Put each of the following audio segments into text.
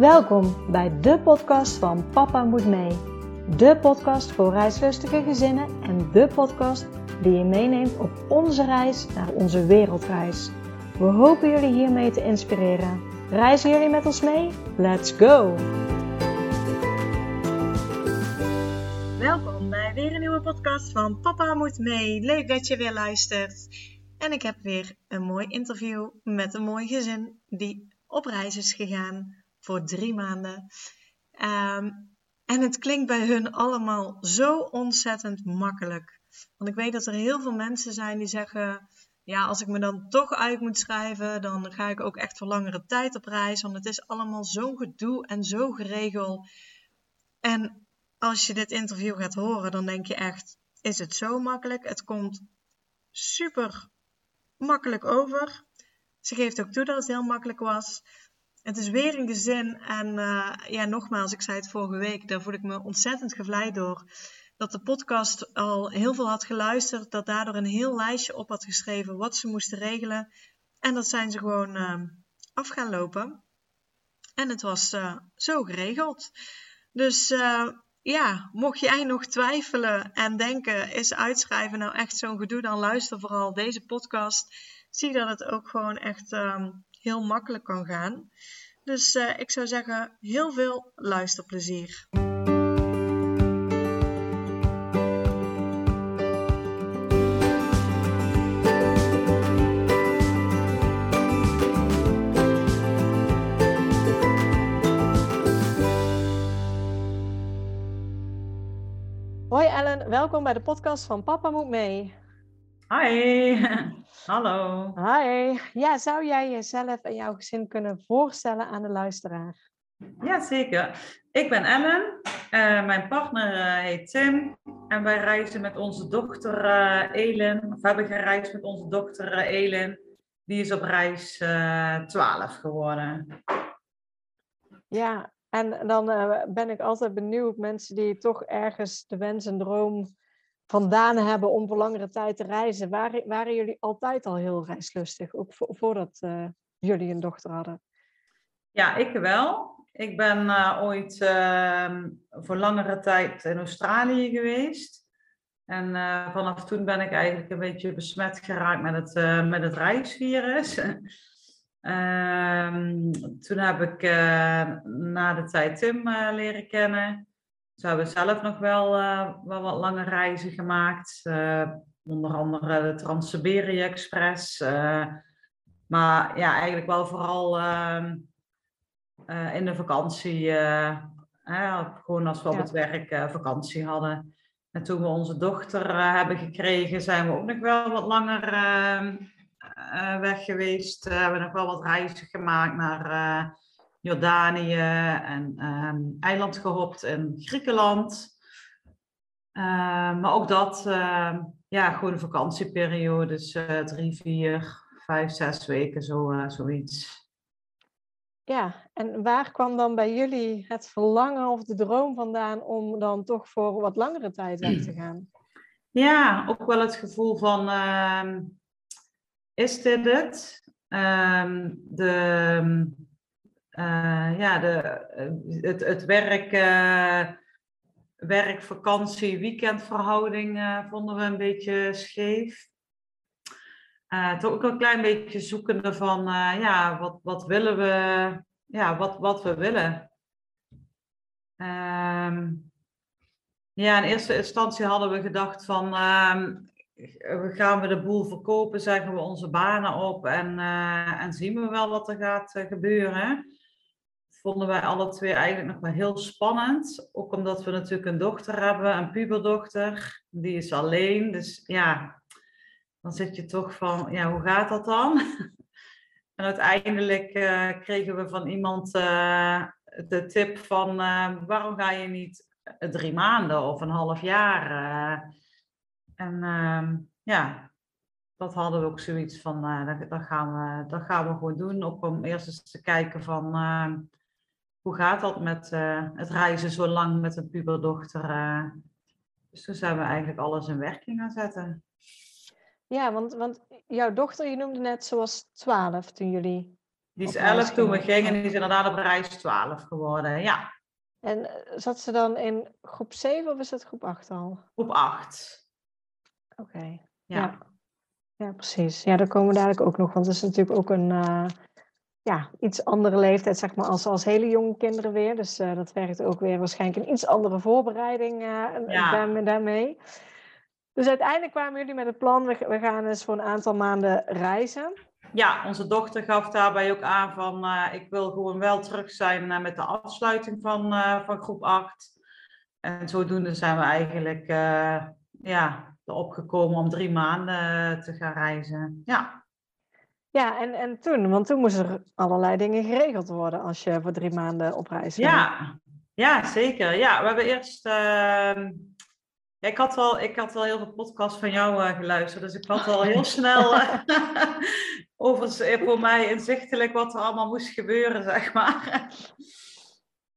Welkom bij de podcast van Papa Moet Mee. De podcast voor reislustige gezinnen en de podcast die je meeneemt op onze reis naar onze wereldreis. We hopen jullie hiermee te inspireren. Reizen jullie met ons mee? Let's go! Welkom bij weer een nieuwe podcast van Papa Moet Mee. Leuk dat je weer luistert. En ik heb weer een mooi interview met een mooi gezin die op reis is gegaan voor drie maanden. Ehm, en het klinkt bij hun allemaal zo ontzettend makkelijk. Want ik weet dat er heel veel mensen zijn die zeggen: Ja, als ik me dan toch uit moet schrijven, dan ga ik ook echt voor langere tijd op reis. Want het is allemaal zo gedoe en zo geregeld. En als je dit interview gaat horen, dan denk je echt: Is het zo makkelijk? Het komt super makkelijk over. Ze geeft ook toe dat het heel makkelijk was. Het is weer een gezin en uh, ja, nogmaals, ik zei het vorige week, daar voel ik me ontzettend gevleid door. Dat de podcast al heel veel had geluisterd, dat daardoor een heel lijstje op had geschreven wat ze moesten regelen. En dat zijn ze gewoon uh, af gaan lopen. En het was uh, zo geregeld. Dus ja, mocht jij nog twijfelen en denken, is uitschrijven nou echt zo'n gedoe, dan luister vooral deze podcast. Zie dat het ook gewoon echt um, heel makkelijk kan gaan. Dus uh, ik zou zeggen, heel veel luisterplezier. Hoi Ellen, welkom bij de podcast van Papa Moet Mee. Hi, hallo. Hi. Ja, zou jij jezelf en jouw gezin kunnen voorstellen aan de luisteraar? Ja, zeker. Ik ben Ellen. Uh, mijn partner uh, heet Tim. En wij reizen met onze dochter uh, Elin. Of hebben gereisd met onze dochter Elin. Die is op reis 12 geworden. Ja, en dan ben ik altijd benieuwd, mensen die toch ergens de wens en droom vandaan hebben om voor langere tijd te reizen. Waren, waren jullie altijd al heel reislustig, ook voordat uh, jullie een dochter hadden? Ja, ik wel. Ik ben uh, ooit uh, voor langere tijd in Australië geweest. En uh, vanaf toen ben ik eigenlijk een beetje besmet geraakt met het, met het reisvirus. Ehm, toen heb ik na de tijd Tim leren kennen. Ze hebben zelf nog wel, uh, wel wat lange reizen gemaakt. Uh, onder andere de Trans-Siberië Express. Uh, maar ja, eigenlijk wel vooral ehm, in de vakantie. gewoon als we op het werk vakantie hadden. En toen we onze dochter hebben gekregen, zijn we ook nog wel wat langer ehm, weg geweest. We hebben nog wel wat reizen gemaakt naar Jordanië en um, eiland gehopt in Griekenland. Uh, maar ook dat, uh, ja, gewoon een vakantieperiode. Dus uh, drie, vier, vijf, zes weken, zo, eh, zoiets. Ja, en waar kwam dan bij jullie het verlangen of de droom vandaan om dan toch voor wat langere tijd weg te gaan? Ja, ook wel het gevoel van, ehm, is dit het? Ehm, de uh, ja, de, eh, het, het werk, uh, werk, vakantie, weekendverhouding vonden we een beetje scheef. toch ook een klein beetje zoekende van, ja, wat, wat willen we, ja, wat, wat we willen. Um, ja, in eerste instantie hadden we gedacht van, um, gaan we de boel verkopen, zeggen we onze banen op en, en zien we wel wat er gaat gebeuren vonden wij alle twee eigenlijk nog wel heel spannend. Ook omdat we natuurlijk een dochter hebben, een puberdochter. Die is alleen. Dus ja, dan zit je toch van, ja, hoe gaat dat dan? en uiteindelijk uh, kregen we van iemand uh, de tip van, uh, waarom ga je niet drie maanden of een half jaar? en ehm, ja, dat hadden we ook zoiets van, dat, dat, gaan we, dat gaan we gewoon doen. Ook om eerst eens te kijken van hoe gaat dat met uh, het reizen zo lang met een puberdochter? Uh, dus toen zijn we eigenlijk alles in werking gaan zetten. Ja, want, want jouw dochter, je noemde net, ze was twaalf toen jullie Die is Op reis 11 toen we gingen. en die is inderdaad op reis 12 geworden. Ja, En eh, zat ze dan in groep 7 of is het groep 8 al? op 8. Oké. Ja. Ja. ja, precies. Ja, daar komen we dadelijk ook nog, want het is natuurlijk ook een eh, ja, iets andere leeftijd, zeg maar, als, als hele jonge kinderen weer. Dus eh, dat werkt ook weer waarschijnlijk een iets andere voorbereiding Ja. daarmee, daarmee. Dus uiteindelijk kwamen jullie met het plan, we, we gaan eens voor een aantal maanden reizen. Ja, onze dochter gaf daarbij ook aan van eh, ik wil gewoon wel terug zijn met de afsluiting van, van groep 8. En zodoende zijn we eigenlijk ja, erop gekomen om drie maanden te gaan reizen. Ja, Ja, en, en toen, want toen moesten er allerlei dingen geregeld worden als je voor drie maanden op reis ging. ja, ja zeker. Ja, we hebben eerst. ehm, ik, had wel, ik had wel heel veel podcasts van jou eh, geluisterd, dus ik had al heel snel eh, over, eh, voor mij inzichtelijk wat er allemaal moest gebeuren, zeg maar.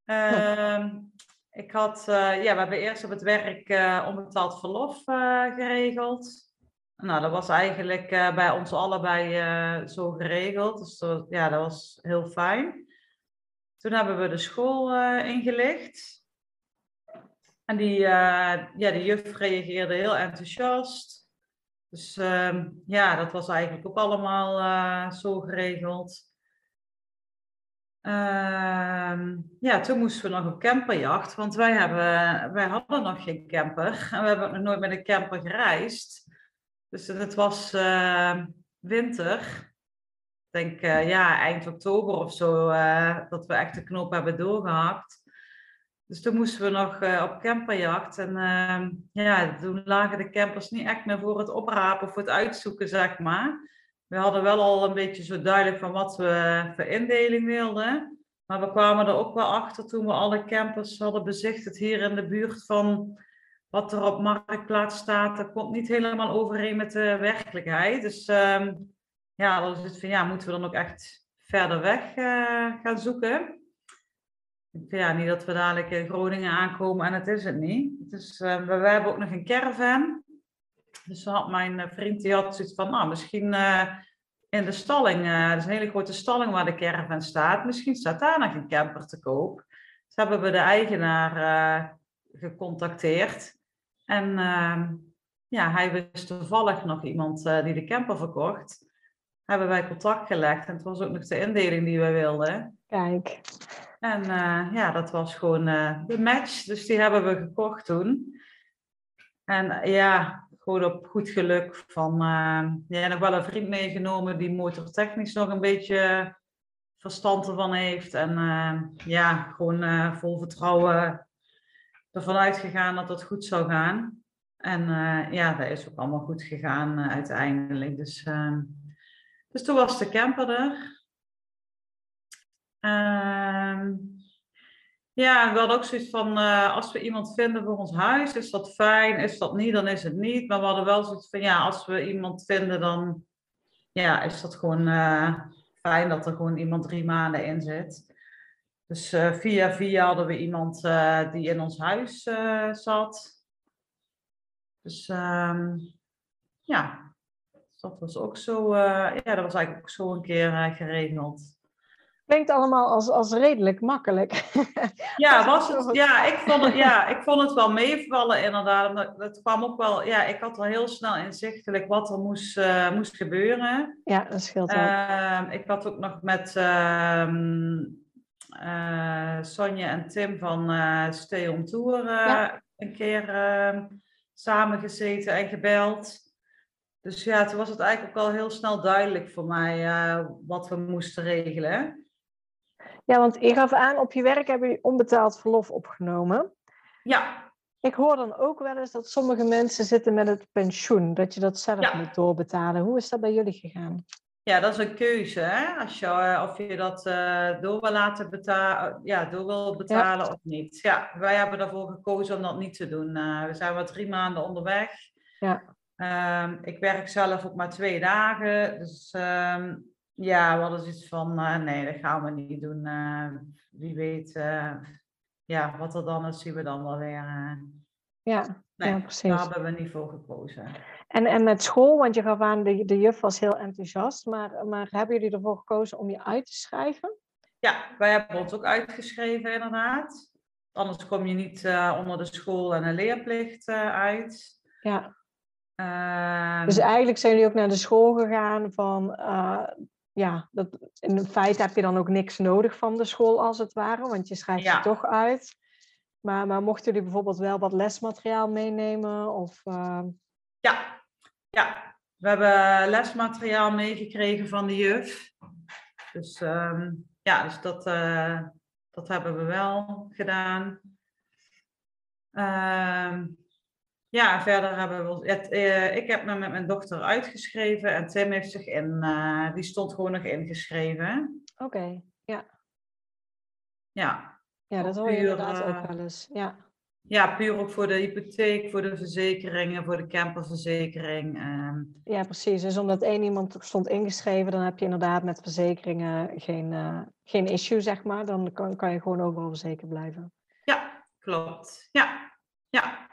Ehm, ik had, ja, we hebben eerst op het werk onbetaald verlof geregeld. Nou, dat was eigenlijk eh, bij ons allebei eh, zo geregeld. Dus ja, dat was heel fijn. Toen hebben we de school eh, ingelicht. En die, ja, de juf reageerde heel enthousiast. Dus ehm, ja, dat was eigenlijk ook allemaal zo geregeld. Ehm, ja, toen moesten we nog op camperjacht, want wij, hebben, wij hadden nog geen camper. En we hebben nog nooit met een camper gereisd. Dus het was eh, winter. Ik denk eh, ja, eind oktober of zo, eh, dat we echt de knoop hebben doorgehakt. Dus toen moesten we nog op camperjacht. En ehm, ja, toen lagen de campers niet echt meer voor het oprapen voor het uitzoeken, zeg maar. We hadden wel al een beetje zo duidelijk van wat we voor indeling wilden. Maar we kwamen er ook wel achter toen we alle campers hadden bezichtigd hier in de buurt van wat er op Marktplaats staat. Dat komt niet helemaal overeen met de werkelijkheid. Dus ehm, ja, dan is het van ja, moeten we dan ook echt verder weg eh, gaan zoeken. Ja, niet dat we dadelijk in Groningen aankomen en het is het niet. Dus we, we hebben ook nog een caravan. Dus had mijn eh, vriend die had zoiets van, nou, misschien in de stalling, dat is een hele grote stalling waar de caravan staat, misschien staat daar nog een camper te koop. Dus hebben we de eigenaar gecontacteerd. En ehm, ja, hij wist toevallig nog iemand eh, die de camper verkocht. Hebben wij contact gelegd en het was ook nog de indeling die we wilden. Kijk. En eh, ja, dat was gewoon eh, de match. Dus die hebben we gekocht toen. En ja, gewoon op goed geluk van... ja, nog wel een vriend meegenomen die motortechnisch nog een beetje verstand ervan heeft. En eh, ja, gewoon vol vertrouwen ervan uitgegaan dat het goed zou gaan. En eh, ja, dat is ook allemaal goed gegaan eh, uiteindelijk. Dus, eh, dus toen was de camper er. Ehm, ja, we hadden ook zoiets van, eh, als we iemand vinden voor ons huis, is dat fijn, is dat niet, dan is het niet. Maar we hadden wel zoiets van, ja, als we iemand vinden, dan ja, is dat gewoon fijn dat er gewoon iemand drie maanden in zit. Dus eh, via via hadden we iemand eh, die in ons huis eh, zat. Dus ehm, ja, dat was ook zo, ja, dat was eigenlijk ook zo een keer geregeld. Klinkt allemaal als, als redelijk makkelijk. Ja, was het, ja, ik vond het, ja, ik vond het wel meevallen inderdaad. Het kwam ook wel, ja, ik had al heel snel inzichtelijk wat er moest, moest gebeuren. ja, dat scheelt ook. Ehm, ik had ook nog met ehm eh, Sonja en Tim van eh Stay on Tour eh, Ja. een keer ehm samengezeten en gebeld. Dus ja, toen was het eigenlijk ook al heel snel duidelijk voor mij eh, wat we moesten regelen. Ja, want je gaf aan, op je werk hebben jullie onbetaald verlof opgenomen. Ja, Ik hoor dan ook wel eens dat sommige mensen zitten met het pensioen, dat je dat zelf Ja. moet doorbetalen. Hoe is dat bij jullie gegaan? Ja, dat is een keuze, hè? Als je, eh, of je dat eh, door wil laten betalen, ja, door wil betalen of niet. Ja, wij hebben ervoor gekozen om dat niet te doen. Eh, we zijn maar drie maanden onderweg. Ja. Ehm, ik werk zelf ook maar twee dagen. Dus ehm, ja, we hadden zoiets van, eh, nee, dat gaan we niet doen. Eh, wie weet, eh, ja, wat er dan is, zien we dan wel weer. eh. Ja, nee, ja, daar precies. hebben we niet voor gekozen. En, en met school, want je gaf aan, de, de juf was heel enthousiast, maar, maar hebben jullie ervoor gekozen om je uit te schrijven? Ja, wij hebben ons ook uitgeschreven inderdaad. Anders kom je niet uh, onder de school en de leerplicht uh, uit. Ja. Uh, dus eigenlijk zijn jullie ook naar de school gegaan van, uh, ja, dat, in feite heb je dan ook niks nodig van de school als het ware, want je schrijft ja. je toch uit. Maar, maar mochten jullie bijvoorbeeld wel wat lesmateriaal meenemen? Of, Ja, ja, we hebben lesmateriaal meegekregen van de juf. Dus um, ja, dus dat, uh, dat hebben we wel gedaan. Uh, ja, verder hebben we. Het, uh, ik heb me met mijn dochter uitgeschreven en Tim heeft zich in. Uh, die stond gewoon nog ingeschreven. Oké, okay, ja. Ja. Ja, dat hoor je inderdaad ook wel eens. Ja. Ja, puur ook voor de hypotheek, voor de verzekeringen, voor de camperverzekering. Ehm. Ja, precies. Dus omdat één iemand stond ingeschreven, dan heb je inderdaad met verzekeringen geen, uh, geen issue, zeg maar. Dan kan, kan je gewoon overal verzekerd blijven. Ja, klopt. Ja, ja.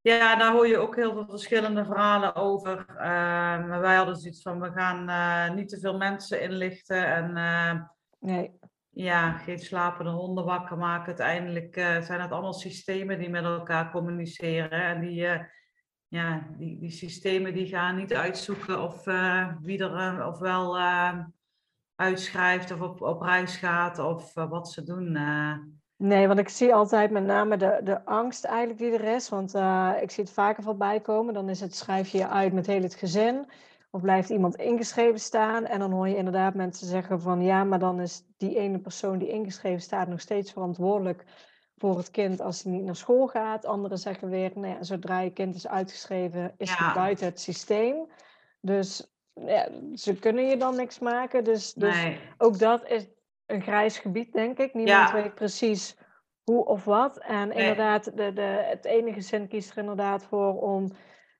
Ja, daar hoor je ook heel veel verschillende verhalen over. Uh, wij hadden zoiets van, we gaan uh, niet te veel mensen inlichten en... Uh, nee ja, geen slapende honden wakker maken. Uiteindelijk uh, zijn het allemaal systemen die met elkaar communiceren. En die, uh, ja, die, die systemen die gaan niet uitzoeken of uh, wie er ofwel uitschrijft of op, op reis gaat of wat ze doen. Nee, want ik zie altijd met name de, de angst eigenlijk die er is. Want ik zie het vaker voorbij komen. Dan is het schrijf je uit met heel het gezin. Of blijft iemand ingeschreven staan en dan hoor je inderdaad mensen zeggen van ja, maar dan is die ene persoon die ingeschreven staat nog steeds verantwoordelijk voor het kind als hij niet naar school gaat. Anderen zeggen weer, nou ja, zodra je kind is uitgeschreven, is ja. het buiten het systeem. Dus ja, ze kunnen je dan niks maken. Dus, dus nee. ook dat is een grijs gebied, denk ik. Niemand weet precies hoe of wat. En Nee. inderdaad, de, de, het ene gezin kiest er inderdaad voor om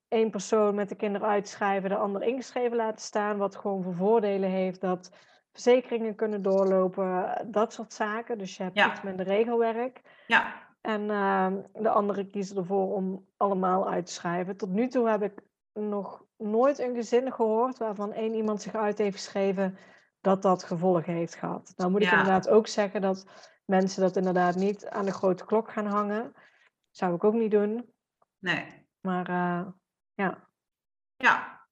één persoon met de kinderen uit te schrijven, de ander ingeschreven laten staan. Wat gewoon voor voordelen heeft dat verzekeringen kunnen doorlopen, dat soort zaken. Dus je hebt Ja. iets minder regelwerk. Ja, En ehm, de anderen kiezen ervoor om allemaal uit te schrijven. Tot nu toe heb ik nog nooit een gezin gehoord waarvan één iemand zich uit heeft geschreven dat dat gevolgen heeft gehad. Nou moet ik Ja. inderdaad ook zeggen dat mensen dat inderdaad niet aan de grote klok gaan hangen. Zou ik ook niet doen. nee. Maar eh, ja, Ja.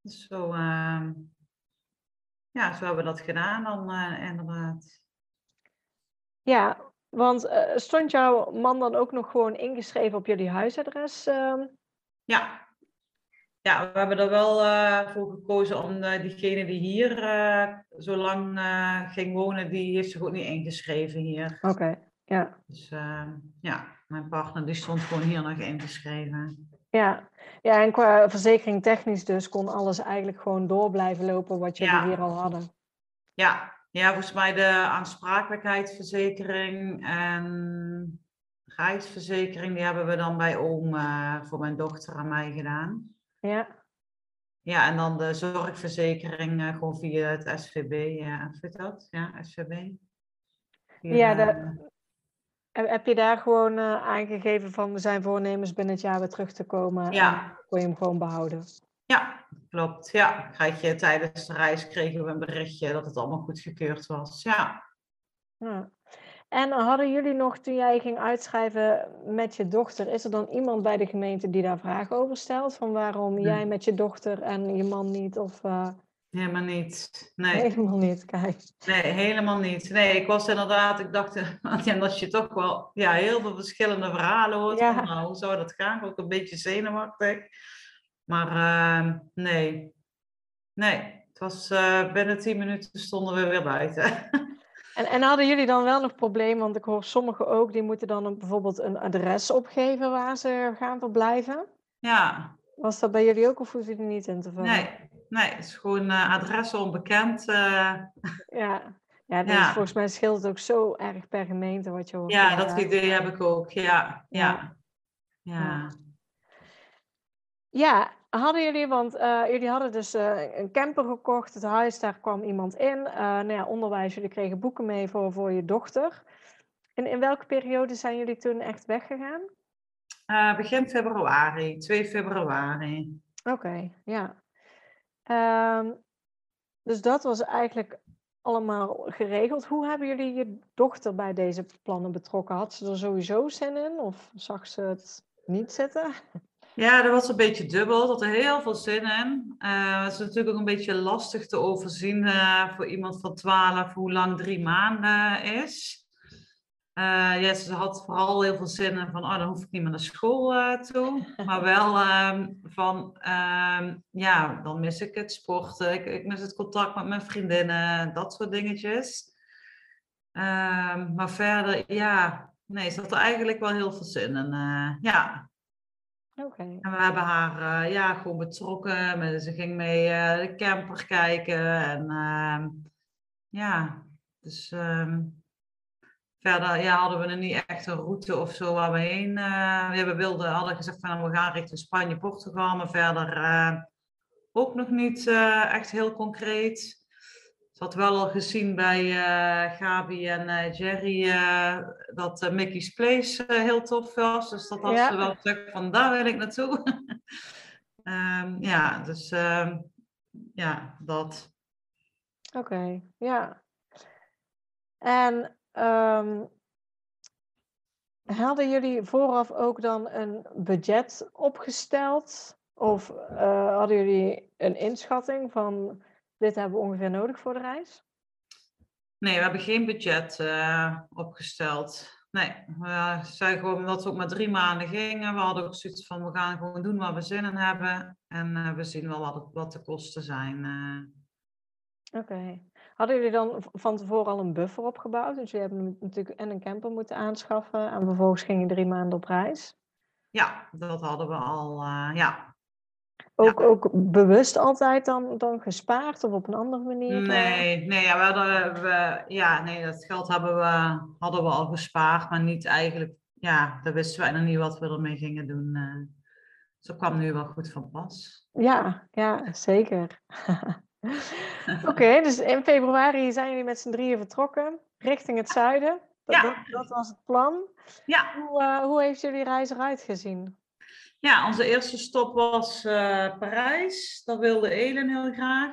Dus Zo, ehm, ja, zo hebben we dat gedaan dan eh, inderdaad. ja want eh, stond jouw man dan ook nog gewoon ingeschreven op jullie huisadres? ehm? Ja. Ja, we hebben er wel eh, voor gekozen om diegene die hier zo lang ging wonen, die heeft zich ook niet ingeschreven hier. Oké, ja. Dus eh, ja, mijn partner die stond gewoon hier nog ingeschreven. Ja. ja, en qua verzekering technisch dus kon alles eigenlijk gewoon door blijven lopen wat jullie Ja. hier al hadden. Ja, ja, volgens mij de aansprakelijkheidsverzekering en reisverzekering, die hebben we dan bij oom eh, voor mijn dochter en mij gedaan. Ja, Ja, en dan de zorgverzekering eh, gewoon via het SVB, ja, je dat? Ja, SVB. Via Ja, de- de- heb je daar gewoon eh, aangegeven van we zijn voornemens binnen het jaar weer terug te komen? Ja. Kon je hem gewoon behouden? Ja, klopt. Ja, krijg je tijdens de reis kregen we een berichtje dat het allemaal goedgekeurd was. Ja. Ja. En hadden jullie nog, toen jij ging uitschrijven met je dochter, is er dan iemand bij de gemeente die daar vragen over stelt? Van waarom Nee. jij met je dochter en je man niet? Of eh, Helemaal niet. Nee. helemaal niet? Kijk. Nee, helemaal niet. Nee, ik was inderdaad, ik dacht, en dat je toch wel ja, heel veel verschillende verhalen hoort. Ja. Van, nou, hoe zou dat gaan? Ook een beetje zenuwachtig. Maar ehm, nee, nee. Het was eh, binnen tien minuten stonden we weer buiten. En, en hadden jullie dan wel nog problemen? Want ik hoor sommigen ook, die moeten dan een- bijvoorbeeld een adres opgeven waar ze gaan verblijven. ja, Was dat bij jullie ook of hoefde je er niet in te vullen? nee, nee. Het is gewoon eh adres onbekend. eh, Ja, ja, dus Ja. volgens mij scheelt het ook zo erg per gemeente wat je hoort. ja, Ja. dat idee heb ik ook. Ja, ja, ja. Ja, hadden jullie, want eh, jullie hadden dus een camper gekocht, het huis, daar kwam iemand in. Nou ja, onderwijs, jullie kregen boeken mee voor, voor je dochter. En in welke periode zijn jullie toen echt weggegaan? Begin februari, 2 februari. Oké, ja. Um, dus dat was eigenlijk allemaal geregeld. Hoe hebben jullie je dochter bij deze plannen betrokken? Had ze er sowieso zin in of zag ze het niet zitten? Ja, dat was een beetje dubbel. Dat er heel veel zin in. Uh, het is natuurlijk ook een beetje lastig te overzien uh, voor iemand van 12 hoe lang drie maanden is. Uh, ja, ze had vooral heel veel zin in van, oh, dan hoef ik niet meer naar school uh, toe. Maar wel um, van, um, ja, dan mis ik het sporten, ik, ik, mis het contact met mijn vriendinnen, dat soort dingetjes. Um, maar verder, ja, nee, ze had er eigenlijk wel heel veel zin in. Uh, ja. Oké. Okay. En we hebben haar, ja, gewoon betrokken. Ze ging mee de camper kijken en ja, dus... Verder ja, hadden we er niet echt een route of zo waar we heen. Uh, we wilden, hadden gezegd van we gaan richting Spanje, Portugal, maar verder uh, ook nog niet uh, echt heel concreet. Ze had wel al gezien bij Gabi en Jerry dat Mickey's Place heel tof was. Dus dat had ja. ze wel gezegd van daar wil ik naartoe. um, ja, dus ehm, ja, dat. Oké, okay, ja. En Um, hadden jullie vooraf ook dan een budget opgesteld? Of uh, hadden jullie een inschatting van dit hebben we ongeveer nodig voor de reis? Nee, we hebben geen budget uh, opgesteld. Nee, we zeiden gewoon dat we ook maar drie maanden gingen. We hadden ook zoiets van, we gaan gewoon doen waar we zin in hebben. En uh, we zien wel wat, het, wat de kosten zijn. Oké. Okay. Hadden jullie dan van tevoren al een buffer opgebouwd? Dus jullie hebben natuurlijk en een camper moeten aanschaffen en vervolgens ging je drie maanden op reis? Ja, dat hadden we al, uh, ja. Ook, ja. ook bewust altijd dan, dan gespaard of op een andere manier? Nee, nee, ja, we hadden, we, ja, nee, dat geld hebben we, hadden we al gespaard, maar niet eigenlijk, ja, daar wisten wij nog niet wat we ermee gingen doen. Uh, dus kwam nu wel goed van pas. Ja, ja, zeker. Oké, dus in februari zijn jullie met z'n drieën vertrokken richting het zuiden. Dat, ja. dat, dat was het plan. Ja. Hoe, uh, hoe heeft jullie reis eruit gezien? Ja, onze eerste stop was uh, Parijs. Dat wilde Elen heel graag.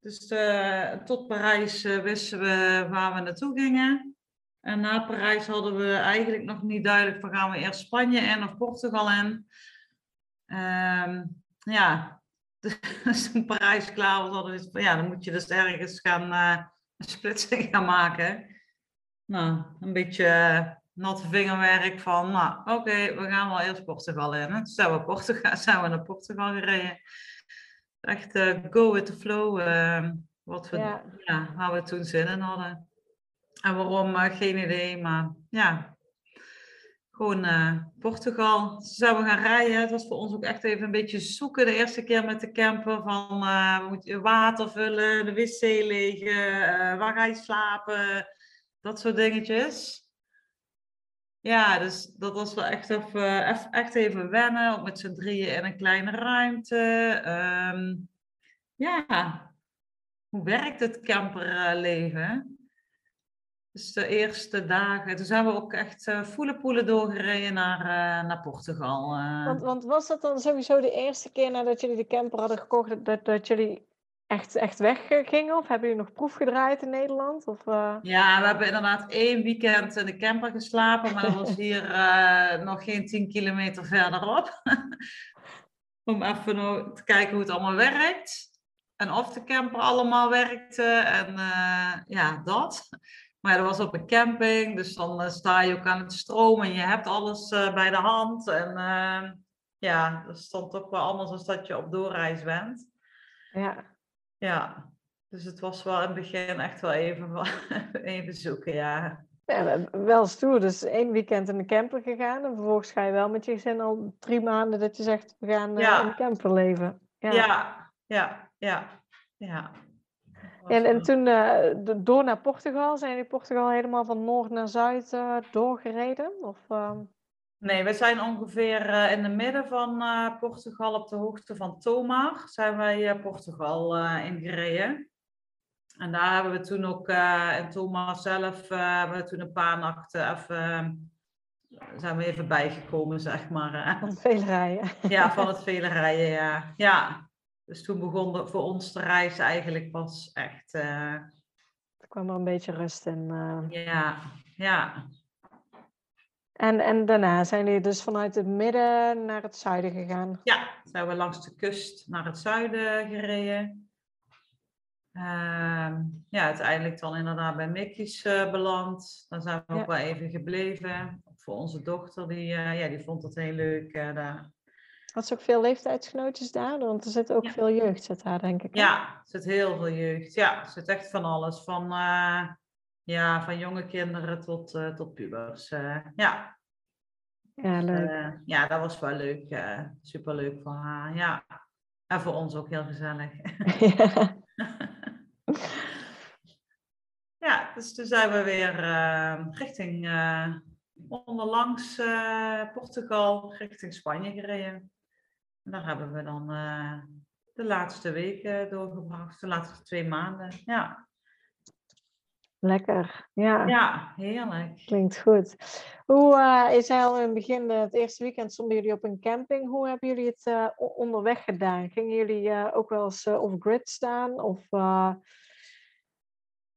Dus uh, tot Parijs wisten we waar we naartoe gingen. En na Parijs hadden we eigenlijk nog niet duidelijk van gaan we eerst Spanje in of Portugal in. Um, ja, dus klaar was, hadden we van ja, dan moet je dus ergens gaan uh, een splitsing gaan maken. Nou, een beetje uh, natte vingerwerk van, nou oké, we gaan wel eerst Portugal in. Toen zijn we, Portugal, zijn we naar Portugal gereden. Echt uh, go with the flow, wat we, ja. ja. waar we toen zin in hadden. En waarom, geen idee, maar ja, gewoon uh, Portugal. Ze zouden gaan rijden. Het was voor ons ook echt even een beetje zoeken de eerste keer met de camper. Van uh, we moeten water vullen, de wc legen, uh, waar ga je slapen? Dat soort dingetjes. Ja, dus dat was wel echt even, echt even wennen. Ook met z'n drieën in een kleine ruimte. Um, ja, hoe werkt het camperleven? Dus de eerste dagen, toen zijn we ook echt uh, poelen doorgereden naar, uh, naar Portugal. Uh. Want, want, was dat dan sowieso de eerste keer nadat jullie de camper hadden gekocht, dat, dat jullie echt, echt weggingen? Of hebben jullie nog proef gedraaid in Nederland? Of, Ja, we hebben inderdaad één weekend in de camper geslapen, maar dat was hier nog geen tien kilometer verderop. Om even te kijken hoe het allemaal werkt. En of de camper allemaal werkte en ja, dat. Maar dat was op een camping, dus dan uh, sta je ook aan het stroom en je hebt alles uh, bij de hand. En uh, ja, dat stond toch wel anders dan dat je op doorreis bent. Ja. Ja, dus het was wel in het begin echt wel even, even zoeken, ja. ja. Wel stoer, dus één weekend in de camper gegaan en vervolgens ga je wel met je gezin al drie maanden dat je zegt, we gaan ja. in de camper leven. Ja, ja, ja, ja. ja. En, en toen uh, door naar Portugal, zijn jullie Portugal helemaal van noord naar zuid uh, doorgereden? Of, uh... Nee, we zijn ongeveer uh, in het midden van Portugal, op de hoogte van Tomar, zijn wij Portugal ingereden. En daar hebben we toen ook in Tomar zelf, hebben we toen een paar nachten even zijn we even bijgekomen, zeg maar. Van het vele rijden. Ja, van het vele rijden, ja. ja. Dus toen begon de, voor ons de reis eigenlijk pas echt. Uh... Er kwam er een beetje rust in. Uh... Ja, ja. En, en daarna zijn jullie dus vanuit het midden naar het zuiden gegaan? Ja, zijn we langs de kust naar het zuiden gereden. Uh, ja, uiteindelijk dan inderdaad bij Mickey's uh, beland. Dan zijn we ook wel even gebleven. Voor onze dochter, die, uh, ja, die vond het heel leuk daar. Had ze ook veel leeftijdsgenootjes daar? Want er zit ook veel jeugd zit daar, denk ik. Hè? Ja, er zit heel veel jeugd. Ja, er zit echt van alles. Van, ja, van jonge kinderen tot, tot pubers. ja. Ja, leuk. ja, dat was wel leuk. superleuk voor haar, ja. En voor ons ook heel gezellig. Ja. ja, dus toen zijn we weer richting onderlangs Portugal, richting Spanje gereden. En daar hebben we dan de laatste weken doorgebracht, de laatste twee maanden. Ja. Lekker, ja. Ja, heerlijk. Klinkt goed. Hoe, uh, zei al in het begin, het eerste weekend stonden jullie op een camping. Hoe hebben jullie het uh, onderweg gedaan? Gingen jullie uh, ook wel eens off-grid staan? Of,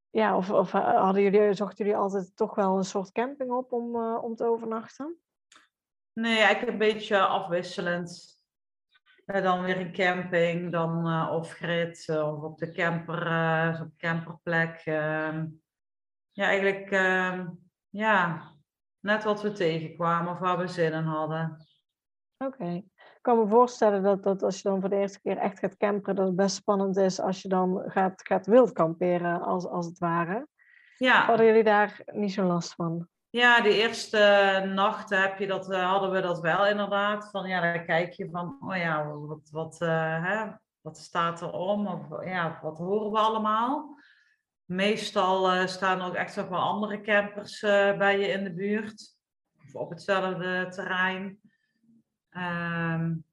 ja, of, of hadden jullie, zochten jullie altijd toch wel een soort camping op om, om te overnachten? Nee, eigenlijk een beetje afwisselend. Dan weer een camping, dan off-grid of op de camper, op camperplek. Ehm, ja, eigenlijk uh, ja, net wat we tegenkwamen of waar we zin in hadden. Oké. Ik kan me voorstellen dat, dat als je dan voor de eerste keer echt gaat camperen, dat het best spannend is als je dan gaat, gaat wild kamperen, als, als het ware. Ja. Hadden jullie daar niet zo last van? Ja, de eerste nachten heb je dat, uh, hadden we dat wel inderdaad. Van ja, dan kijk je van, oh ja, wat, wat, uh, hè, wat staat er om? Of ja, wat horen we allemaal? Meestal uh, staan er ook echt wel andere campers bij je in de buurt. Of op hetzelfde terrein. Um,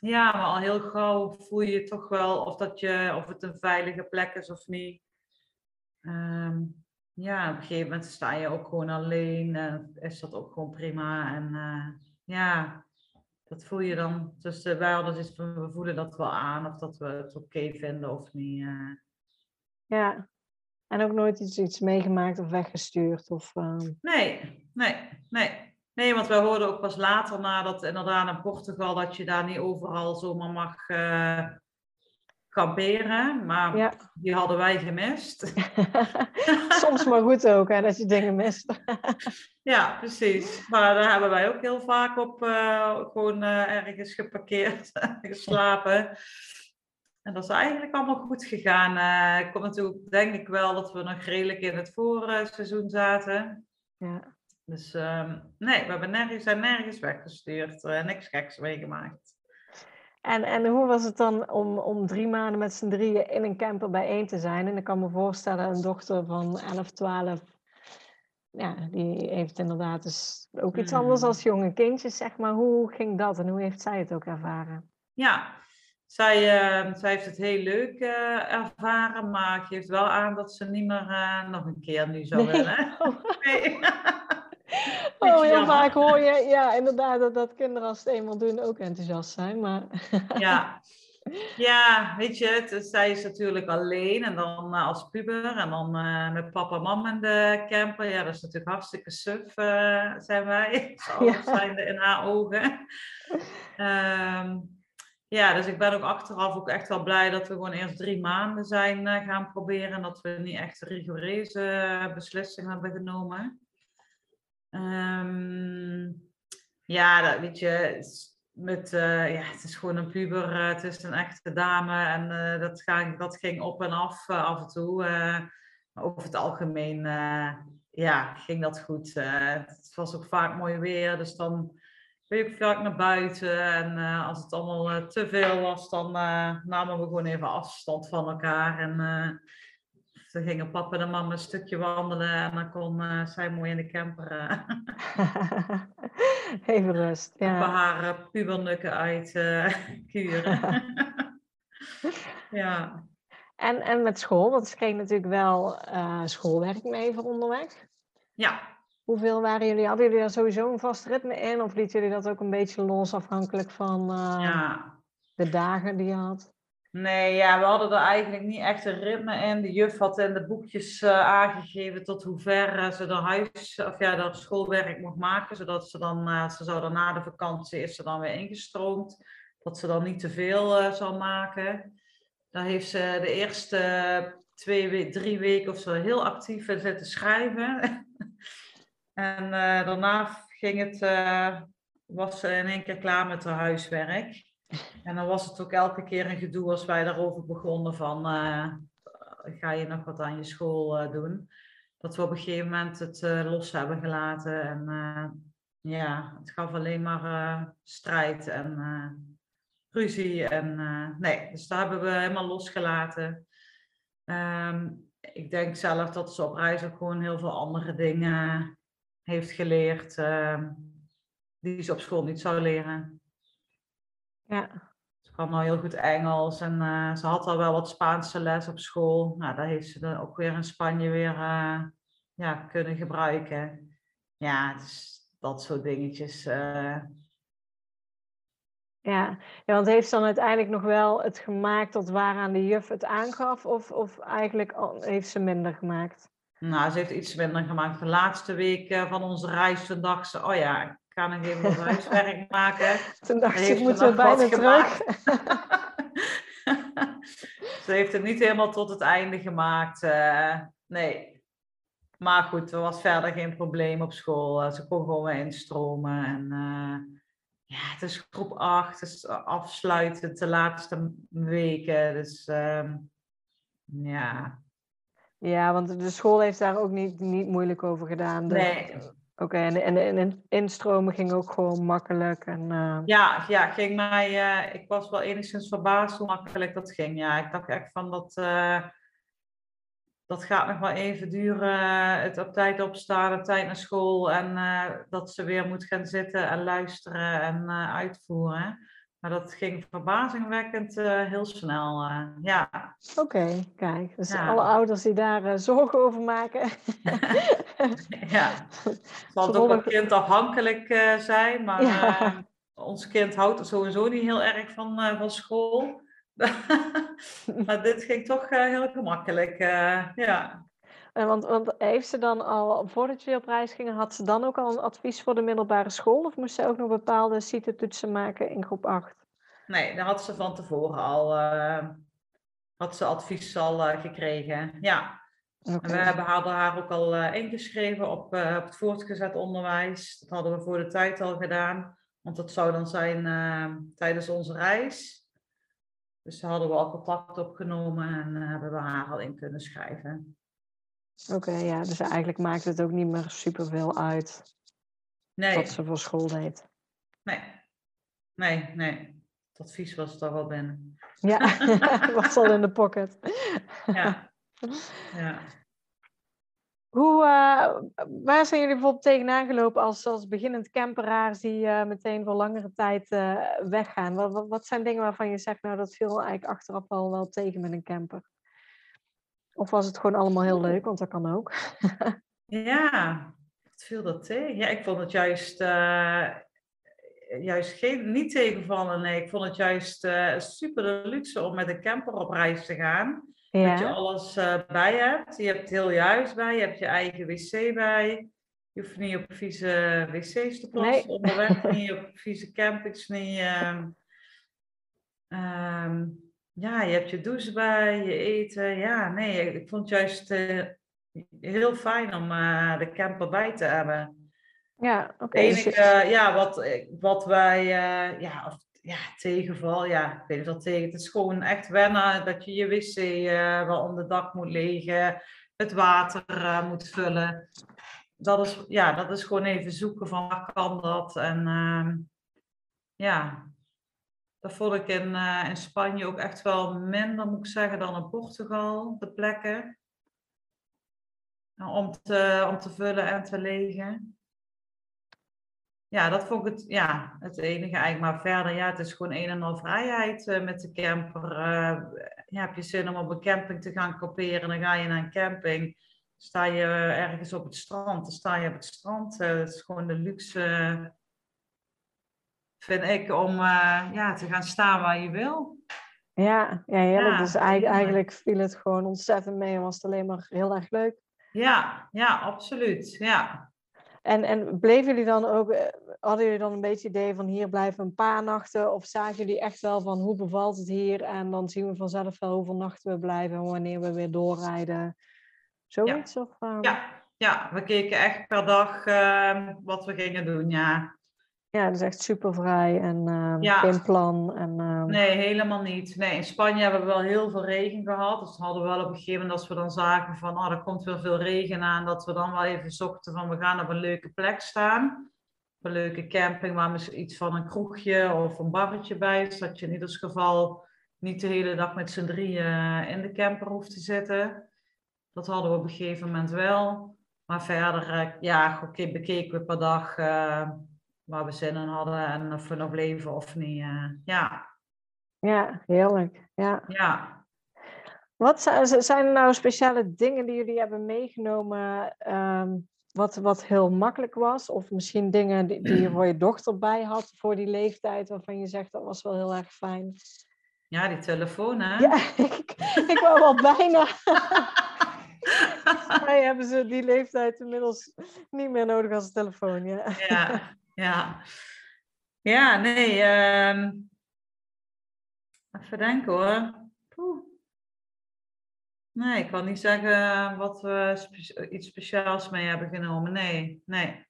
ja, maar al heel gauw voel je toch wel of, dat je, of het een veilige plek is of niet. Um, ja, op een gegeven moment sta je ook gewoon alleen. En is dat ook gewoon prima. En uh, ja, dat voel je dan. Dus wij hadden dus, we voelen dat wel aan of dat we het oké okay vinden of niet. Ja, en ook nooit iets, iets meegemaakt of weggestuurd? Of, uh... Nee, nee, nee. Nee, want wij hoorden ook pas later nadat inderdaad in Portugal dat je daar niet overal zomaar mag uh, kamperen. Maar ja. die hadden wij gemist. Soms maar goed ook, hè, dat je dingen mist. ja, precies. Maar daar hebben wij ook heel vaak op uh, gewoon uh, ergens geparkeerd geslapen. En dat is eigenlijk allemaal goed gegaan. Uh, komt natuurlijk, denk ik wel, dat we nog redelijk in het voorseizoen zaten. Ja. Dus um, nee, we hebben nergens, zijn nergens weggestuurd. Niks geks meegemaakt. En, en hoe was het dan om, om drie maanden met z'n drieën in een camper bijeen te zijn? En ik kan me voorstellen, een dochter van 11, 12, ja, die heeft inderdaad dus ook iets anders hmm. als jonge kindjes, zeg maar. Hoe ging dat en hoe heeft zij het ook ervaren? Ja, zij, uh, zij heeft het heel leuk uh, ervaren, maar geeft wel aan dat ze niet meer uh, nog een keer nu zou nee. willen. Nee. oh, heel vaak hoor je, ja, inderdaad, dat, dat kinderen als het eenmaal doen ook enthousiast zijn. Maar... ja. ja, weet je, het, zij is natuurlijk alleen en dan als puber en dan met papa en mama in de camper. Ja, dat is natuurlijk hartstikke suf, zijn wij. Ja. zijn in haar ogen. Um, ja, dus ik ben ook achteraf ook echt wel blij dat we gewoon eerst drie maanden zijn gaan proberen. En dat we niet echt rigoureuze beslissingen hebben genomen. Um, ja, dat, weet je, met, uh, ja, het is gewoon een puber, het is een echte dame. En dat, ga, dat ging op en af af en toe. maar over het algemeen ja, ging dat goed. het was ook vaak mooi weer, dus dan ben ik vaak naar buiten. En als het allemaal te veel was, dan namen we gewoon even afstand van elkaar. En dan gingen papa en mama een stukje wandelen. En dan kon zij mooi in de camper. even rust, ja. Haar pubernukken uit kuren. ja. En, en met school, want ze kreeg natuurlijk wel schoolwerk mee voor onderweg. Ja, Hoeveel waren jullie? Hadden jullie daar sowieso een vast ritme in? Of lieten jullie dat ook een beetje los afhankelijk van uh, Ja, de dagen die je had? Nee, ja, we hadden er eigenlijk niet echt een ritme in. De juf had in de boekjes eh, aangegeven tot hoe ver eh, ze de huis, of ja, dat schoolwerk mocht maken, zodat ze dan, eh, ze zou dan na de vakantie is ze dan weer ingestroomd, dat ze dan niet te veel zou maken. Daar heeft ze de eerste twee, drie weken of zo heel actief zitten schrijven. en daarna ging het, was ze in één keer klaar met haar huiswerk. En dan was het ook elke keer een gedoe als wij daarover begonnen van uh, ga je nog wat aan je school uh, doen. Dat we op een gegeven moment het uh, los hebben gelaten. En ja, het gaf alleen maar strijd en ruzie. En nee, dus daar hebben we helemaal losgelaten. Um, ik denk zelf dat ze op reis ook gewoon heel veel andere dingen heeft geleerd ehm, die ze op school niet zou leren. Ja. Ze kan nou heel goed Engels en uh, ze had al wel wat Spaanse les op school. Nou, daar heeft ze dan ook weer in Spanje weer uh, ja, kunnen gebruiken. Ja, dus dat soort dingetjes. Uh... Ja. ja, want heeft ze dan uiteindelijk nog wel het gemaakt tot waaraan de juf het aangaf? Of, of eigenlijk heeft ze minder gemaakt? Nou, ze heeft iets minder gemaakt. De laatste week van onze reis, toen dacht ze, oh ja, ga nog even wat huiswerk maken. Toen dacht ik, moeten we bijna terug. Ze heeft het niet helemaal tot het einde gemaakt. Uh, nee. Maar goed, er was verder geen probleem op school. Uh, ze kon gewoon instromen. En uh, ja, het is groep 8, dus afsluitend de laatste weken. Dus ehm, ja. Ja, want de school heeft daar ook niet, niet moeilijk over gedaan. Nee. Oké, en, en, en instromen ging ook gewoon makkelijk? En, uh... Ja, ja, ging mij, uh, ik was wel enigszins verbaasd hoe makkelijk dat ging. Ja, ik dacht echt van dat, uh, dat gaat nog wel even duren. Het op tijd opstaan, op tijd naar school en dat ze weer moet gaan zitten en luisteren en uitvoeren. Maar dat ging verbazingwekkend uh, heel snel. Uh, ja. Oké, okay, kijk. Dus ja. alle ouders die daar uh, zorgen over maken. ja. Het zal ook wat kindafhankelijk zijn, maar ja. ons kind houdt er sowieso niet heel erg van, van school. maar dit ging toch heel gemakkelijk. ja. Want, want heeft ze dan al, voordat je op reis gingen, had ze dan ook al een advies voor de middelbare school? Of moest ze ook nog bepaalde CITE-toetsen maken in groep 8? Nee, daar had ze van tevoren al, uh, had ze advies al uh, gekregen. Ja. Okay. En we hebben haar, haar ook al uh, ingeschreven op, op het voortgezet onderwijs. Dat hadden we voor de tijd al gedaan. Want dat zou dan zijn tijdens onze reis. Dus daar hadden we al contact opgenomen en hebben we haar al in kunnen schrijven. Oké, okay, ja, dus eigenlijk maakt het ook niet meer superveel uit nee. wat ze voor school deed. Nee, nee, nee. Het advies was er wel binnen. Ja, was al in de pocket. ja. ja. Hoe, uh, waar zijn jullie bijvoorbeeld tegenaan gelopen als, als beginnend camperaars die uh, meteen voor langere tijd uh, weggaan? Wat, wat, wat, zijn dingen waarvan je zegt, nou dat viel eigenlijk achteraf al wel tegen met een camper? Of was het gewoon allemaal heel leuk, want dat kan ook. ja, wat viel dat tegen? Ja, ik vond het juist, uh, juist geen, niet tegenvallen. Nee, ik vond het juist uh, super de luxe om met een camper op reis te gaan. Ja. Dat je alles uh, bij hebt. Je hebt heel je huis bij, je hebt je eigen wc bij. Je hoeft niet op vieze wc's te plassen nee. onderweg, niet op vieze campings, niet... Um, um, ja, je hebt je douche bij, je eten. Ja, nee, ik vond het juist uh, heel fijn om uh, de camper bij te hebben. Ja, oké. Okay. Het enige, ja, wat, wat wij, ja, of, ja, tegenval, ja, ik weet niet wat tegen. Het is gewoon echt wennen dat je je wc wel onder dak moet liggen, het water moet vullen. Dat is, ja, dat is gewoon even zoeken van waar kan dat. En ehm, ja, dat vond ik in, uh, in Spanje ook echt wel minder, moet ik zeggen, dan in Portugal, de plekken. Om te, om te vullen en te legen. Ja, dat vond ik het, ja, het enige eigenlijk. Maar verder, ja, het is gewoon een en al vrijheid uh, met de camper. Ja, heb je zin om op een camping te gaan kamperen, dan ga je naar een camping. sta je ergens op het strand, dan sta je op het strand. Het is gewoon de luxe, vind ik, om uh, ja, te gaan staan waar je wil. Ja, ja heerlijk. dus eigenlijk, eigenlijk viel het gewoon ontzettend mee en was het alleen maar heel erg leuk. Ja, ja, absoluut. Ja. En, en bleven jullie dan ook, eh, hadden jullie dan een beetje het idee van hier blijven een paar nachten? Of zagen jullie echt wel van hoe bevalt het hier? En dan zien we vanzelf wel hoeveel nachten we blijven en wanneer we weer doorrijden. Zoiets? Ja, of, um... ja. ja, we keken echt per dag uh, wat we gingen doen, ja. Ja, dus echt super vrij en ja. geen plan. En, uh... Nee, helemaal niet. Nee, in Spanje hebben we wel heel veel regen gehad. Dus hadden we wel op een gegeven moment, als we dan zagen van, oh, er komt weer veel regen aan, dat we dan wel even zochten van, we gaan op een leuke plek staan. Op een leuke camping waar misschien iets van een kroegje of een barretje bij is. Dat je in ieder geval niet de hele dag met z'n drieën in de camper hoeft te zitten. Dat hadden we op een gegeven moment wel. Maar verder, ja, oké, bekeken we per dag uh, waar we zin in hadden en of we nog leven of niet. Uh, ja. Ja, heerlijk. Ja. ja. Wat zijn er nou speciale dingen die jullie hebben meegenomen um, wat, wat heel makkelijk was? Of misschien dingen die, die je voor je dochter bij had voor die leeftijd waarvan je zegt dat was wel heel erg fijn? Ja, die telefoon hè? Ja, ik, ik wou wel bijna... Wij hebben ze die leeftijd inmiddels niet meer nodig als een telefoon. Ja, ja, ja. ja nee. Um... Even denken hoor. Poeh. Nee, ik kan niet zeggen wat we spe iets speciaals mee hebben genomen. Nee, nee.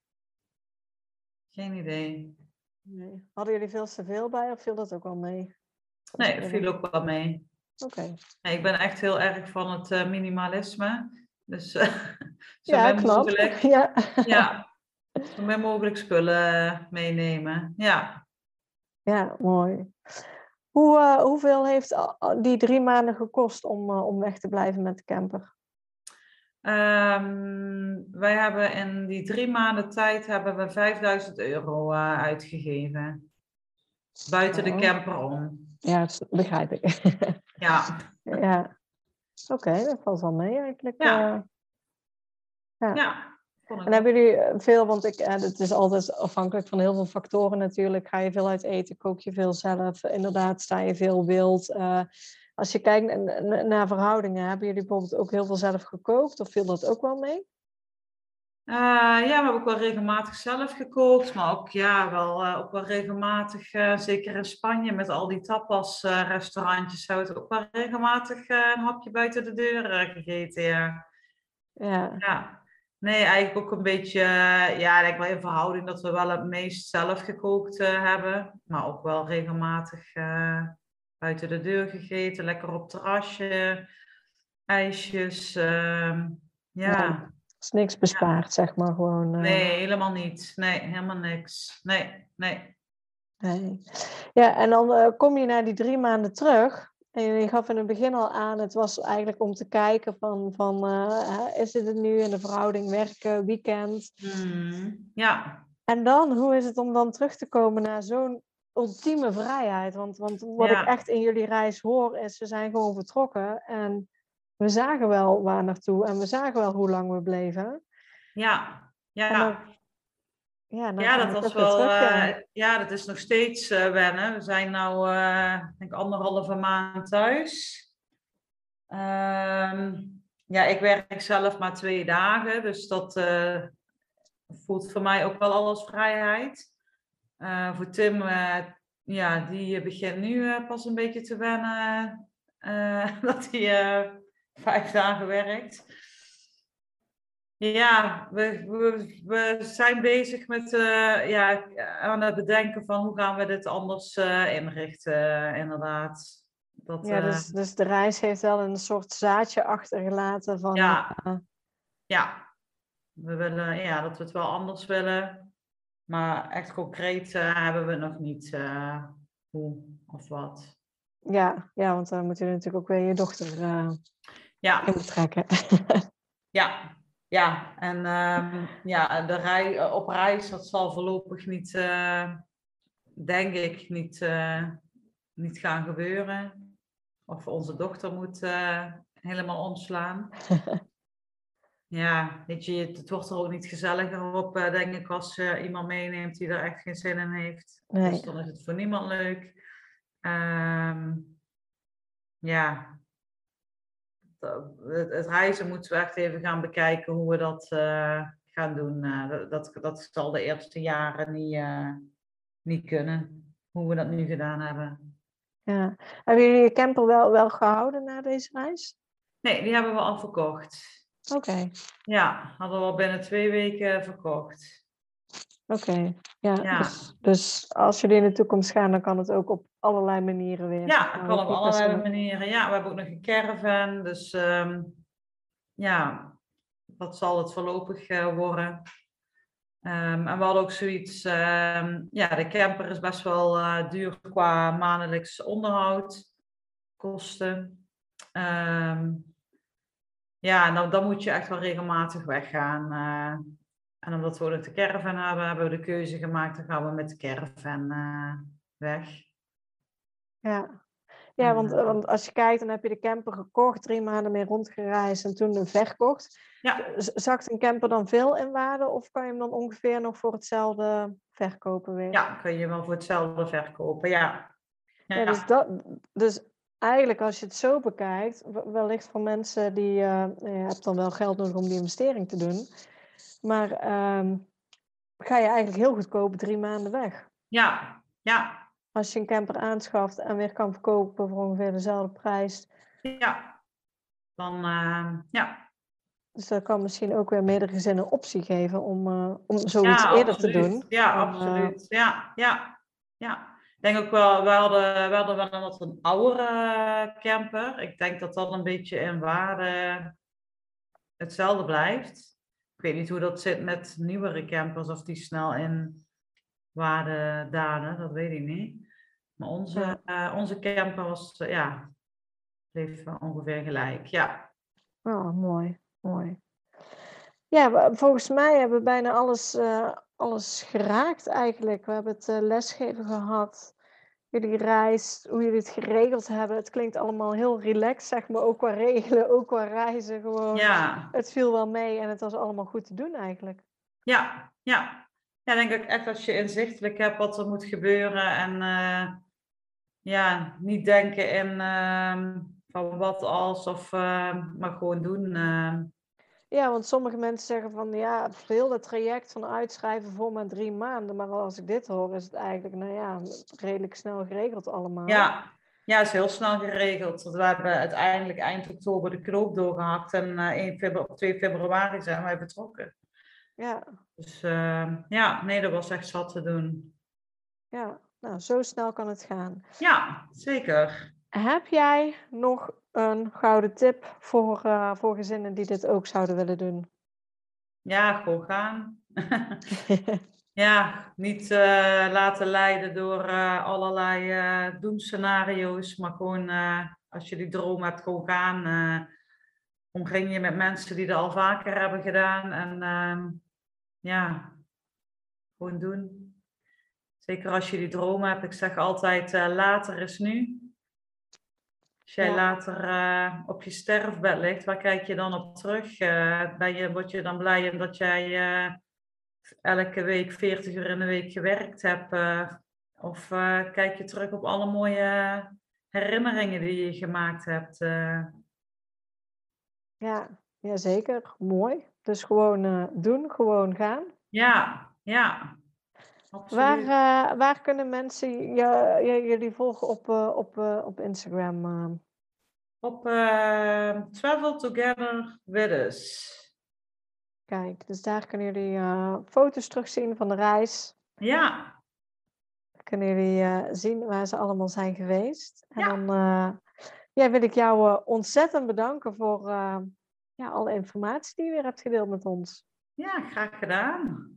Geen idee. Nee. Hadden jullie veel te veel bij of viel dat ook wel mee? Nee, dat viel ook wel mee. Oké. Okay. Nee, ik ben echt heel erg van het uh, minimalisme. Dus uh, zo ja, knap. mogelijk, ja. ja, zo min mogelijk spullen meenemen. Ja. Ja, mooi. Hoe, uh, hoeveel heeft die drie maanden gekost om, uh, om weg te blijven met de camper? Um, wij hebben in die drie maanden tijd hebben we 5000 euro uh, uitgegeven. Buiten oh. de camper om. Ja, dat begrijp ik. ja. ja. Oké, okay, dat valt wel mee eigenlijk. Ja. Ja. ja. En hebben jullie veel, want ik, het is altijd afhankelijk van heel veel factoren natuurlijk. Ga je veel uit eten, kook je veel zelf, inderdaad sta je veel wild. Uh, als je kijkt naar verhoudingen, hebben jullie bijvoorbeeld ook heel veel zelf gekookt of viel dat ook wel mee? Uh, ja, we hebben ook wel regelmatig zelf gekookt, maar ook, ja, wel, uh, ook wel regelmatig, uh, zeker in Spanje met al die tapas-restaurantjes, hebben we ook wel regelmatig een hapje buiten de deur gegeten. Ja. ja. ja. Nee, eigenlijk ook een beetje, ja, denk wel in verhouding dat we wel het meest zelf gekookt hebben, maar ook wel regelmatig buiten de deur gegeten, lekker op terrasje, ijsjes, ehm, ja. ja is niks bespaard, zeg maar gewoon. Uh... Nee, helemaal niet. Nee, helemaal niks. Nee, nee. nee. Ja, en dan uh, kom je na die drie maanden terug. En je gaf in het begin al aan, het was eigenlijk om te kijken van, van uh, is dit het nu in de verhouding werken, weekend? Mm, ja. En dan, hoe is het om dan terug te komen naar zo'n ultieme vrijheid? Want, want wat ja. ik echt in jullie reis hoor, is we zijn gewoon vertrokken en we zagen wel waar naartoe en we zagen wel hoe lang we bleven. Ja, ja. Ja, ja, dat was wel. Terug, ja. Uh, ja. dat is nog steeds uh, wennen. We zijn nu, uh, denk anderhalve maand thuis. Um, ja, ik werk zelf maar twee dagen, dus dat voelt voor mij ook wel al als vrijheid. voor Tim, ja, die begint nu pas een beetje te wennen dat hij vijf dagen werkt. Ja, we, we, we zijn bezig met uh, ja, aan het bedenken van hoe gaan we dit anders uh, inrichten, inderdaad. Dat, ja, dus, dus de reis heeft wel een soort zaadje achtergelaten van... Ja, ja. we willen ja, dat we het wel anders willen. Maar echt concreet hebben we nog niet hoe of wat. Ja, ja, want dan moet je natuurlijk ook weer je dochter ja. in betrekken. ja, ja. En um, ja, de rij, op reis, dat zal voorlopig niet, uh, denk ik, niet, uh, niet gaan gebeuren. Of onze dochter moet helemaal omslaan. ja, weet je, het wordt er ook niet gezelliger op, denk ik, als je iemand meeneemt die er echt geen zin in heeft. Nee. Dus dan is het voor niemand leuk. Um, ja, het, het, reizen moeten we echt even gaan bekijken hoe we dat uh, gaan doen. Uh, dat, dat zal de eerste jaren niet, niet kunnen, hoe we dat nu gedaan hebben. Ja. Hebben jullie je camper wel, wel gehouden na deze reis? Nee, die hebben we al verkocht. Oké. Ja, hadden we al binnen twee weken verkocht. Oké, ja. ja. Dus, dus, als jullie in de toekomst gaan, dan kan het ook op allerlei manieren weer. Ja, het kan op allerlei manieren. Ja, we hebben ook nog een caravan, dus um, ja, dat zal het voorlopig uh, worden. Um, en we hadden ook zoiets, um, ja, de camper is best wel uh, duur qua maandelijks onderhoud, kosten. Ja, nou, dan moet je echt wel regelmatig weggaan. Uh, en omdat we ook de caravan hebben, hebben we de keuze gemaakt, dan gaan we met de caravan uh, weg. Ja, ja want, uh, want als je kijkt, dan heb je de camper gekocht, drie maanden mee rondgereisd en toen verkocht. Ja. Zakt een camper dan veel in waarde of kan je hem dan ongeveer nog voor hetzelfde verkopen weer? Ja, kun je wel voor hetzelfde verkopen, ja. ja, ja dus, dat, dus eigenlijk als je het zo bekijkt, wellicht voor mensen die, uh, je hebt dan wel geld nodig om die investering te doen, maar uh, ga je eigenlijk heel goedkoop drie maanden weg. Ja, ja. Als je een camper aanschaft en weer kan verkopen voor ongeveer dezelfde prijs. Ja, dan uh, ja. Dus dat kan misschien ook weer meerdere gezinnen optie geven om, uh, om zoiets ja, eerder te doen. Ja, absoluut. Ja, ja, ja denk ook wel, we hadden, we hadden wel een wat een oudere camper. Ik denk dat dat een beetje in waarde hetzelfde blijft. Ik weet niet hoe dat zit met nieuwere campers, of die snel in waarde dalen, dat weet ik niet. Maar onze, uh, onze camper was, uh, ja, bleef ongeveer gelijk, ja. Oh, mooi, mooi. Ja, volgens mij hebben we bijna alles, uh, alles geraakt eigenlijk. We hebben het lesgeven gehad jullie reis, hoe jullie het geregeld hebben. Het klinkt allemaal heel relaxed, zeg maar, ook qua regelen, ook qua reizen. Gewoon. Ja. Het viel wel mee en het was allemaal goed te doen eigenlijk. Ja, ja. Ja, denk ik echt als je inzichtelijk hebt wat er moet gebeuren en uh, ja, niet denken in uh, van wat als of uh, maar gewoon doen. Ehm. Ja, want sommige mensen zeggen van ja, heel dat traject van uitschrijven voor maar drie maanden. Maar als ik dit hoor, is het eigenlijk, nou ja, redelijk snel geregeld allemaal. Ja, ja is heel snel geregeld. We hebben uiteindelijk eind oktober de knoop doorgehakt en uh, 1 februari, 2 februari zijn wij vertrokken. Ja. Dus uh, ja, nee, dat was echt zat te doen. Ja, nou, zo snel kan het gaan. Ja, zeker. Heb jij nog een gouden tip voor, uh, voor gezinnen die dit ook zouden willen doen? Ja, gewoon gaan. ja, niet uh, laten leiden door uh, allerlei doemscenario's, maar gewoon als je die droom hebt, gewoon gaan. omring je met mensen die dat al vaker hebben gedaan en ehm, ja, gewoon doen. Zeker als je die droom hebt. Ik zeg altijd, later is nu. Als jij later uh, op je sterfbed ligt, waar kijk je dan op terug? Uh, ben je, word je dan blij omdat jij uh, elke week 40 uur in de week gewerkt hebt? of kijk je terug op alle mooie herinneringen die je gemaakt hebt? Ja, ja, zeker. Mooi. Dus gewoon doen, gewoon gaan. Ja, ja. Waar, uh, waar kunnen mensen jullie volgen op, uh, op, uh, op Instagram? Op Travel Together With Us. Kijk, dus daar kunnen jullie foto's terugzien van de reis. Ja. Kunnen jullie zien waar ze allemaal zijn geweest. En ja. dan ja, wil ik jou ontzettend bedanken voor ja, alle informatie die je weer hebt gedeeld met ons. Ja, graag gedaan.